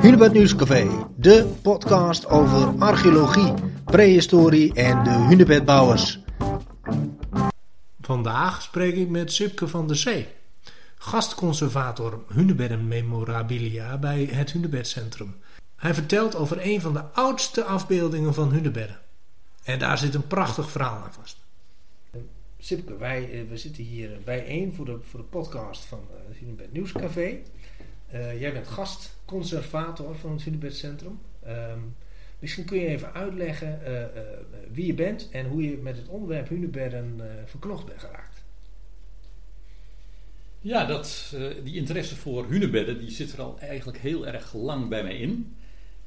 Hunebed Nieuwscafé, de podcast over archeologie, prehistorie en de hunebedbouwers. Vandaag spreek ik met Sipke van der Zee, gastconservator hunebedden memorabilia bij het Hunebedcentrum. Hij vertelt over een van de oudste afbeeldingen van hunebedden. En daar zit een prachtig verhaal aan vast. Sipke, wij eh, we zitten hier bijeen voor de, voor de podcast van eh, het Hunebed Nieuwscafé. Uh, jij bent gastconservator van het Hunebedcentrum. Um, misschien kun je even uitleggen uh, uh, wie je bent en hoe je met het onderwerp hunebedden verknocht bent geraakt. Ja, dat, die interesse voor hunebedden die zit er al eigenlijk heel erg lang bij mij in.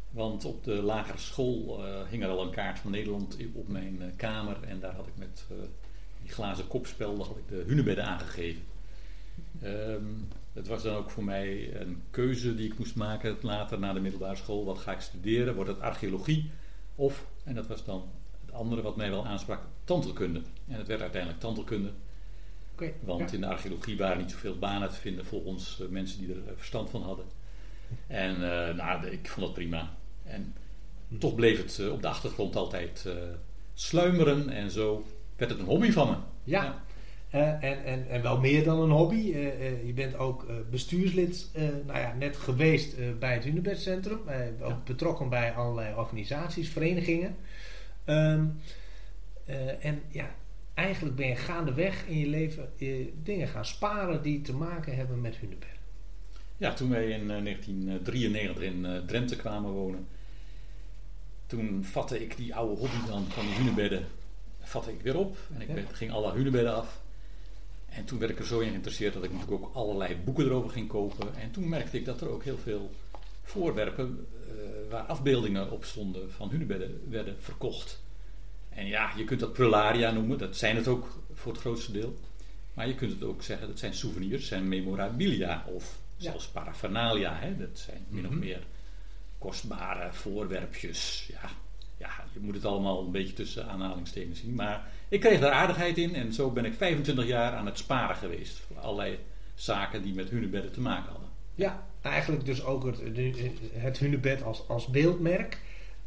Want op de lagere school hing er al een kaart van Nederland op mijn kamer. En daar had ik met die glazen kopspel ik de hunebedden aangegeven. Um, het was dan ook voor mij een keuze die ik moest maken later na de middelbare school. Wat ga ik studeren? Wordt het archeologie? Of, en dat was dan het andere wat mij wel aansprak, tandheelkunde. En het werd uiteindelijk tandheelkunde. Okay, want in de archeologie waren niet zoveel banen te vinden volgens uh, mensen die er uh, verstand van hadden. En uh, nou, ik vond dat prima. En hm. toch bleef het op de achtergrond altijd sluimeren. En zo werd het een hobby van me. ja. ja. En, en, en wel meer dan een hobby. Uh, uh, je bent ook bestuurslid, nou ja, net geweest bij het Hunebedcentrum. ook ja. betrokken bij allerlei organisaties, verenigingen. Um, en ja, eigenlijk ben je gaandeweg in je leven dingen gaan sparen die te maken hebben met Hunebed. Ja, toen wij in 1993 in Drenthe kwamen wonen, toen vatte ik die oude hobby dan van die hunebedden vatte ik weer op. En ik ja. ging alle hunebedden af. En toen werd ik er zo in geïnteresseerd dat ik natuurlijk ook allerlei boeken erover ging kopen. En toen merkte ik dat er ook heel veel voorwerpen uh, waar afbeeldingen op stonden van hunebedden werden verkocht. En ja, je kunt dat prularia noemen, dat zijn het ook voor het grootste deel. Maar je kunt het ook zeggen, dat zijn souvenirs, zijn memorabilia of zelfs paraphernalia. Hè? Dat zijn min of meer kostbare voorwerpjes. Ja, ja, je moet het allemaal een beetje tussen aanhalingstekens zien. Maar ik kreeg daar aardigheid in en zo ben ik 25 jaar aan het sparen geweest. Voor allerlei zaken die met hunebedden te maken hadden. Ja, eigenlijk dus ook het, het hunebed als, als beeldmerk.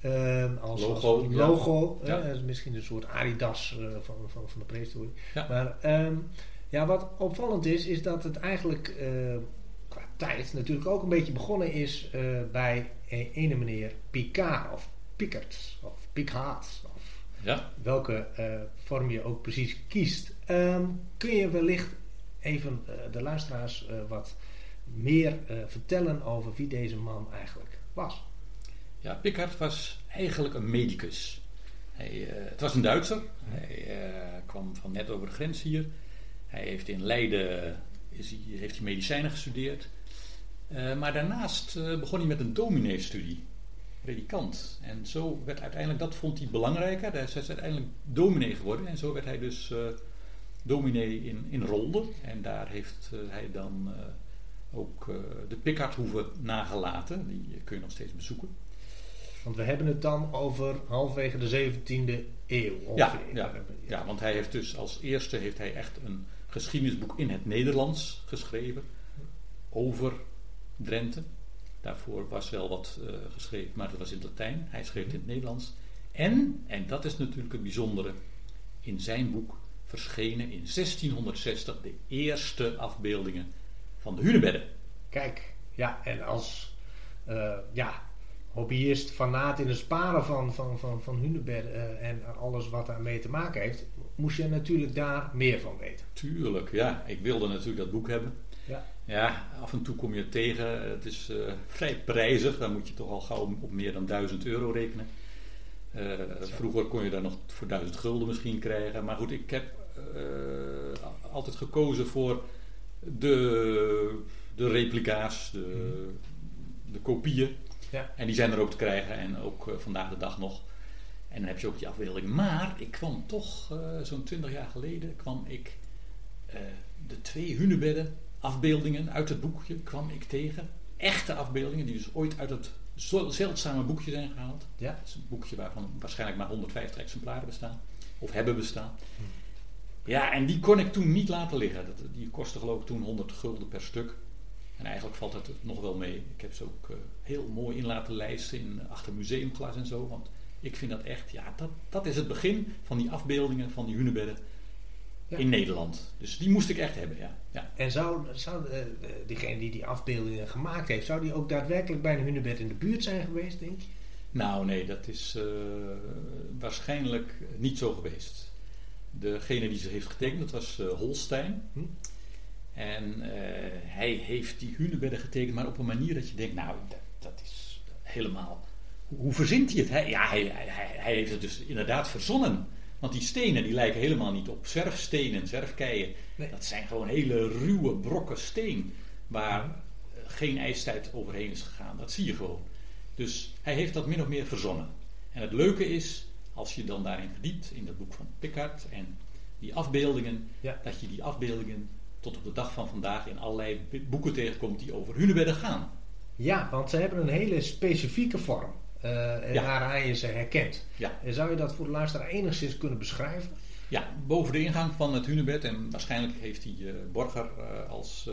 Uh, als logo. Als logo ja. ja. misschien een soort Adidas uh, van, van, van de prehistorie. Ja. Maar um, ja, wat opvallend is, is dat het eigenlijk uh, qua tijd natuurlijk ook een beetje begonnen is bij ene meneer Picard of Pickard of Picard of ja. welke uh, vorm je ook precies kiest. Um, kun je wellicht even uh, de luisteraars uh, wat meer vertellen over wie deze man eigenlijk was? Ja, Pickard was eigenlijk een medicus. Hij, het was een Duitser. Hij kwam van net over de grens hier. Hij heeft in Leiden is hij, heeft hij medicijnen gestudeerd. maar daarnaast begon hij met een dominee-studie predikant. En zo werd uiteindelijk, dat vond hij belangrijker. Hij is uiteindelijk dominee geworden. En zo werd hij dus uh, dominee in, in Rolde. En daar heeft uh, hij dan uh, ook de Pickardhoeve nagelaten. Die kun je nog steeds bezoeken. Want we hebben het dan over halfwege de 17e eeuw. Ja, ja, ja, want hij heeft dus als eerste heeft hij echt een geschiedenisboek in het Nederlands geschreven over Drenthe. Daarvoor was wel wat uh, geschreven, maar dat was in het Latijn. Hij schreef het in het Nederlands. En, en dat is natuurlijk het bijzondere, in zijn boek verschenen in 1660 de eerste afbeeldingen van de hunebedden. Kijk, ja, en als uh, ja, hobbyist, fanaat in het sparen van, van, van, van hunebedden uh, en alles wat daarmee te maken heeft, moest je natuurlijk daar meer van weten. Tuurlijk, ja. Ik wilde natuurlijk dat boek hebben. Ja. Ja, af en toe kom je tegen. Het is uh, vrij prijzig. Dan moet je toch al gauw op meer dan 1000 euro rekenen. Uh, vroeger kon je daar nog voor 1000 gulden misschien krijgen. Maar goed, ik heb uh, altijd gekozen voor de, de replica's, de, de kopieën. Ja. En die zijn er ook te krijgen en ook vandaag de dag nog. En dan heb je ook die afbeelding. Maar ik kwam toch, zo'n 20 jaar geleden, kwam ik de twee hunebedden afbeeldingen uit het boekje kwam ik tegen. Echte afbeeldingen die dus ooit uit het zeldzame boekje zijn gehaald. Ja. Het is een boekje waarvan waarschijnlijk maar 150 exemplaren bestaan. Of hebben bestaan. Hm. Ja, en die kon ik toen niet laten liggen. Dat, die kostte geloof ik toen 100 gulden per stuk. En eigenlijk valt het nog wel mee. Ik heb ze ook heel mooi in laten lijsten in, achter museumglas en zo. Want ik vind dat echt, ja, dat, dat is het begin van die afbeeldingen van die hunebedden in Nederland. Dus die moest ik echt hebben, ja. ja. En zou, zou uh, diegene die die afbeeldingen gemaakt heeft, zou die ook daadwerkelijk bij een hunebed in de buurt zijn geweest, denk je? Nou, nee, dat is uh, waarschijnlijk niet zo geweest. Degene die ze heeft getekend, dat was Holstein. Hm? En hij heeft die hunebedden getekend, maar op een manier dat je denkt, nou, dat, dat is helemaal... Hoe verzint hij het? Hij, ja, hij, hij, hij heeft het dus inderdaad verzonnen. Want die stenen die lijken helemaal niet op zwerfstenen, zwerfkeien. Dat zijn gewoon hele ruwe brokken steen. Waar geen ijstijd overheen is gegaan. Dat zie je gewoon. Dus hij heeft dat min of meer verzonnen. En het leuke is, als je dan daarin verdiept, in het boek van Pickard en die afbeeldingen, dat je die afbeeldingen tot op de dag van vandaag in allerlei boeken tegenkomt die over hunebedden gaan. Ja, want ze hebben een hele specifieke vorm. Uh, en ja. je ze herkent. Ja. En zou je dat voor de luisteraar enigszins kunnen beschrijven? Ja, boven de ingang van het hunebed. En waarschijnlijk heeft hij uh, Borger uh, als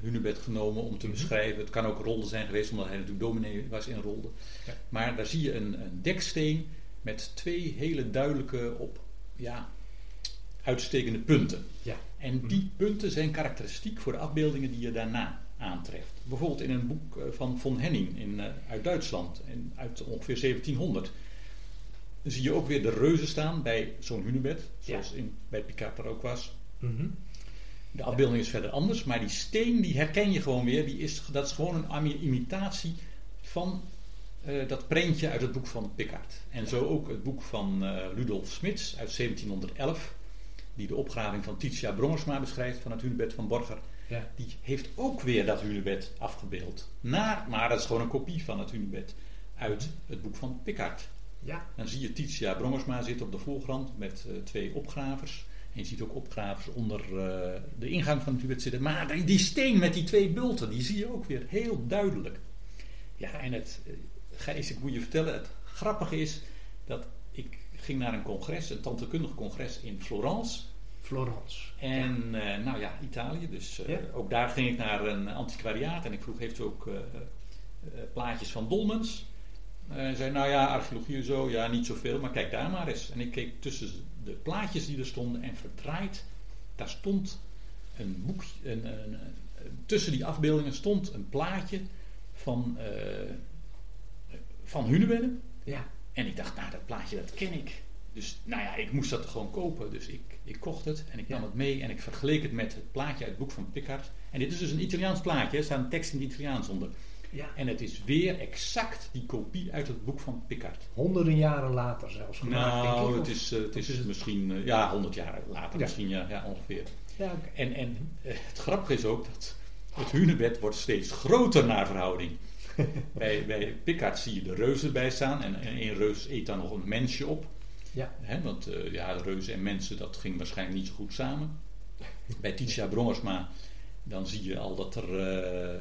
hunebed genomen om te mhm. beschrijven. Het kan ook rolde zijn geweest, omdat hij natuurlijk dominee was in rolde. Ja. Maar daar zie je een, een, deksteen met twee hele duidelijke, op, ja, uitstekende punten. Ja. En die mhm. punten zijn karakteristiek voor de afbeeldingen die je daarna aantreft. Bijvoorbeeld in een boek eh, van von Henning in, uh, uit Duitsland, in, uit ongeveer 1700. Dan zie je ook weer de reuzen staan bij zo'n hunebed, zoals in, bij Picard er ook was. Mhm. De afbeelding is verder anders, maar die steen die herken je gewoon weer. Die is, dat is gewoon een imitatie van uh, dat prentje uit het boek van Picard. En zo ook het boek van uh, Ludolf Smits uit 1711, die de opgraving van Titia Brongersma beschrijft van het hunebed van Borger. Ja. Die heeft ook weer dat hunebed afgebeeld. Naar, maar dat is gewoon een kopie van het hunebed uit het boek van Pickard. Ja. Dan zie je Titia Brongersma zitten op de voorgrond met uh, twee opgravers. En je ziet ook opgravers onder uh, de ingang van het hunebed zitten. Maar die, die steen met die twee bulten, die zie je ook weer heel duidelijk. Ja, en het, uh, Gijs, ik moet je vertellen, het grappige is dat ik ging naar een congres, een tandheelkundig congres in Florence. Florence. En ja. Uh, nou ja, Italië. Dus uh, ook daar ging ik naar een antiquariaat en ik vroeg: heeft u ook uh, plaatjes van dolmens? En zei: Nou ja, archeologie en zo, ja, niet zoveel, maar kijk daar maar eens. En ik keek tussen de plaatjes die er stonden en verdraaid, daar stond een boekje, een, een, een, tussen die afbeeldingen stond een plaatje van, van Hunebedden. Ja. En ik dacht: Nou, dat plaatje dat ken ik. Dus nou ja, ik moest dat gewoon kopen. Dus ik, ik kocht het en ik nam het mee en ik vergeleek het met het plaatje uit het boek van Pickard. En dit is dus een Italiaans plaatje, er staat een tekst in het Italiaans onder. Ja. En het is weer exact die kopie uit het boek van Pickard. Honderden jaren later zelfs gemaakt. Nou, het is, uh, het is, misschien, uh, ja, honderd jaar later misschien, ja, ja ongeveer. Ja, okay. En, en uh, het grappige is ook dat het hunebed wordt steeds groter naar verhouding. bij, bij Pickard zie je de reuzen bij staan en, en een reus eet dan nog een mensje op. Ja. Want uh, ja, reuzen en mensen, dat ging waarschijnlijk niet zo goed samen. Bij Titia Brongersma, dan zie je al dat er... Uh,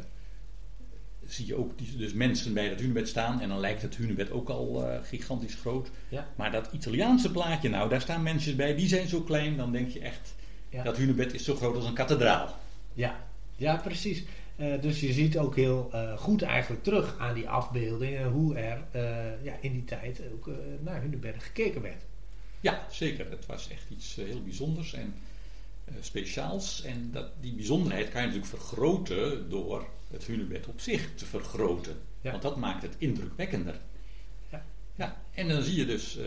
zie je ook die, dus mensen bij dat hunebed staan. En dan lijkt het hunebed ook al uh, gigantisch groot. Ja. Maar dat Italiaanse plaatje, nou, daar staan mensen bij. Die zijn zo klein, dan denk je echt... Ja. Dat hunebed is zo groot als een kathedraal. Ja, ja precies. Uh, dus je ziet ook heel uh, goed eigenlijk terug aan die afbeeldingen hoe er uh, ja, in die tijd ook naar Hunebed gekeken werd. Ja, zeker. Het was echt iets heel bijzonders en speciaals. En dat, die bijzonderheid kan je natuurlijk vergroten door het Hunebed op zich te vergroten. Ja. Want dat maakt het indrukwekkender. Ja. ja. En dan zie je dus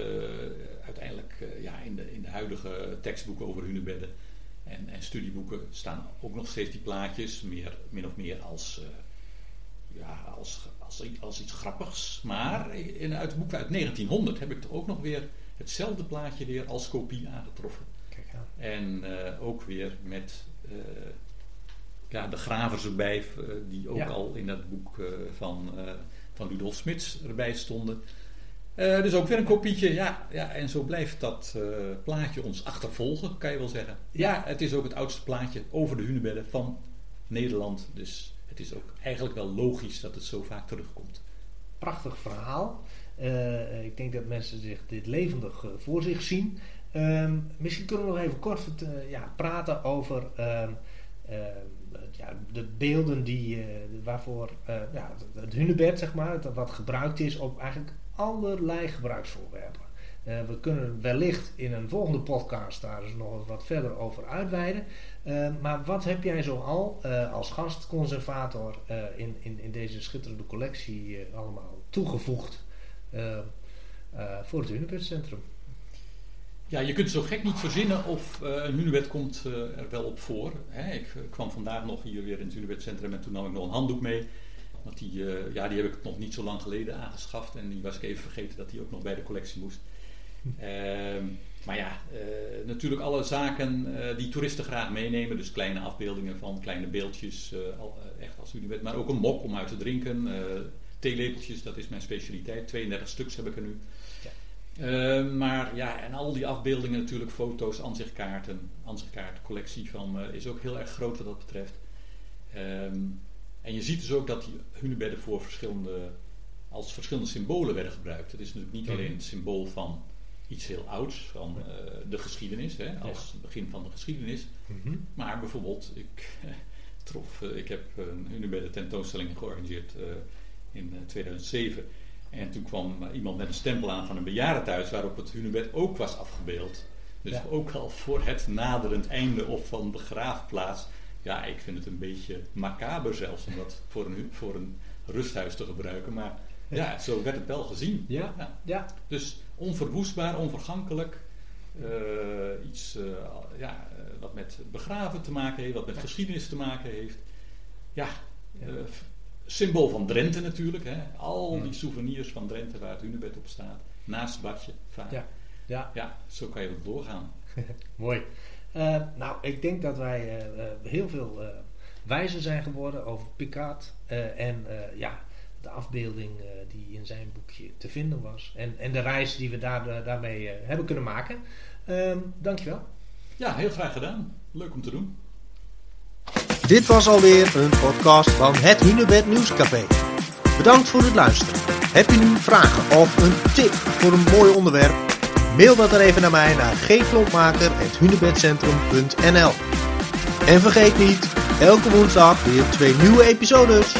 uiteindelijk ja, in, de, in de huidige tekstboeken over Hunebedden en, en studieboeken staan ook nog steeds die plaatjes, meer, min of meer als, uh, ja, als, als, als, iets grappigs. Maar in, uit het boek uit 1900 heb ik er ook nog weer hetzelfde plaatje weer als kopie aangetroffen. Kijk aan. En uh, ook weer met uh, ja, de gravers erbij, die ook ja. al in dat boek van, van Ludolf Smits erbij stonden. Uh, dus ook weer een kopietje. Ja, ja, en zo blijft dat uh, plaatje ons achtervolgen, kan je wel zeggen. Ja, het is ook het oudste plaatje over de hunebedden van Nederland. Dus het is ook eigenlijk wel logisch dat het zo vaak terugkomt. Prachtig verhaal. Uh, ik denk dat mensen zich dit levendig voor zich zien. Ehm, misschien kunnen we nog even kort ja, praten over ehm, ehm, ja, de beelden die, waarvoor ja, het hunebed, zeg maar, wat gebruikt is op eigenlijk allerlei gebruiksvoorwerpen. Uh, we kunnen wellicht in een volgende podcast daar dus nog wat verder over uitweiden. Uh, maar wat heb jij zoal uh, als gastconservator in, in, in deze schitterende collectie allemaal toegevoegd voor het Hunebedcentrum? Ja, je kunt zo gek niet verzinnen of een Hunebed komt er wel op voor. Hè? Ik kwam vandaag nog hier weer in het Hunebedcentrum en toen nam ik nog een handdoek mee. Want die, ja, die heb ik nog niet zo lang geleden aangeschaft en die was ik even vergeten dat die ook nog bij de collectie moest. Ehm, maar ja, uh, natuurlijk alle zaken uh, die toeristen graag meenemen. Dus kleine afbeeldingen van kleine beeldjes, echt als Unibet. Maar ook een mok om uit te drinken. theelepeltjes, dat is mijn specialiteit. 32 stuks heb ik er nu. Ja. Ehm, maar ja, en al die afbeeldingen natuurlijk, foto's, ansichtkaarten. Ansichtkaartcollectie van is ook heel erg groot wat dat betreft. Um, en je ziet dus ook dat die hunebedden voor verschillende, als verschillende symbolen werden gebruikt. Het is natuurlijk niet alleen het symbool van iets heel ouds van uh, de geschiedenis, hè, als het begin van de geschiedenis. Mm-hmm. Maar bijvoorbeeld, ik trof, uh, ik heb een Hunebedden tentoonstelling georganiseerd uh, in 2007. En toen kwam iemand met een stempel aan van een bejaardentehuis waarop het Hunebed ook was afgebeeld. Dus ja. ook al voor het naderend einde of van begraafplaats. Ja, ik vind het een beetje macaber zelfs om dat voor een, voor een rusthuis te gebruiken. Maar ja, zo werd het wel gezien. Ja, ja. Dus onverwoestbaar, onvergankelijk. Uh, iets uh, ja, wat met begraven te maken heeft, wat met geschiedenis te maken heeft. Ja, uh, symbool van Drenthe natuurlijk. Hè. Al die souvenirs van Drenthe waar het hunebed op staat. Naast het badje vaak. Ja. Ja. ja, zo kan je ook doorgaan. Mooi. Nou, ik denk dat wij heel veel wijzer zijn geworden over Picard. en ja, de afbeelding uh, die in zijn boekje te vinden was. En, en de reis die we daar, uh, daarmee uh, hebben kunnen maken. Um, dankjewel. Ja, heel graag gedaan. Leuk om te doen. Dit was alweer een podcast van het Hunebed Nieuwscafé. Bedankt voor het luisteren. Heb je nu vragen of een tip voor een mooi onderwerp? Mail dat er even naar mij naar gklompmaker.hunebedcentrum.nl En vergeet niet, elke woensdag weer twee nieuwe episodes.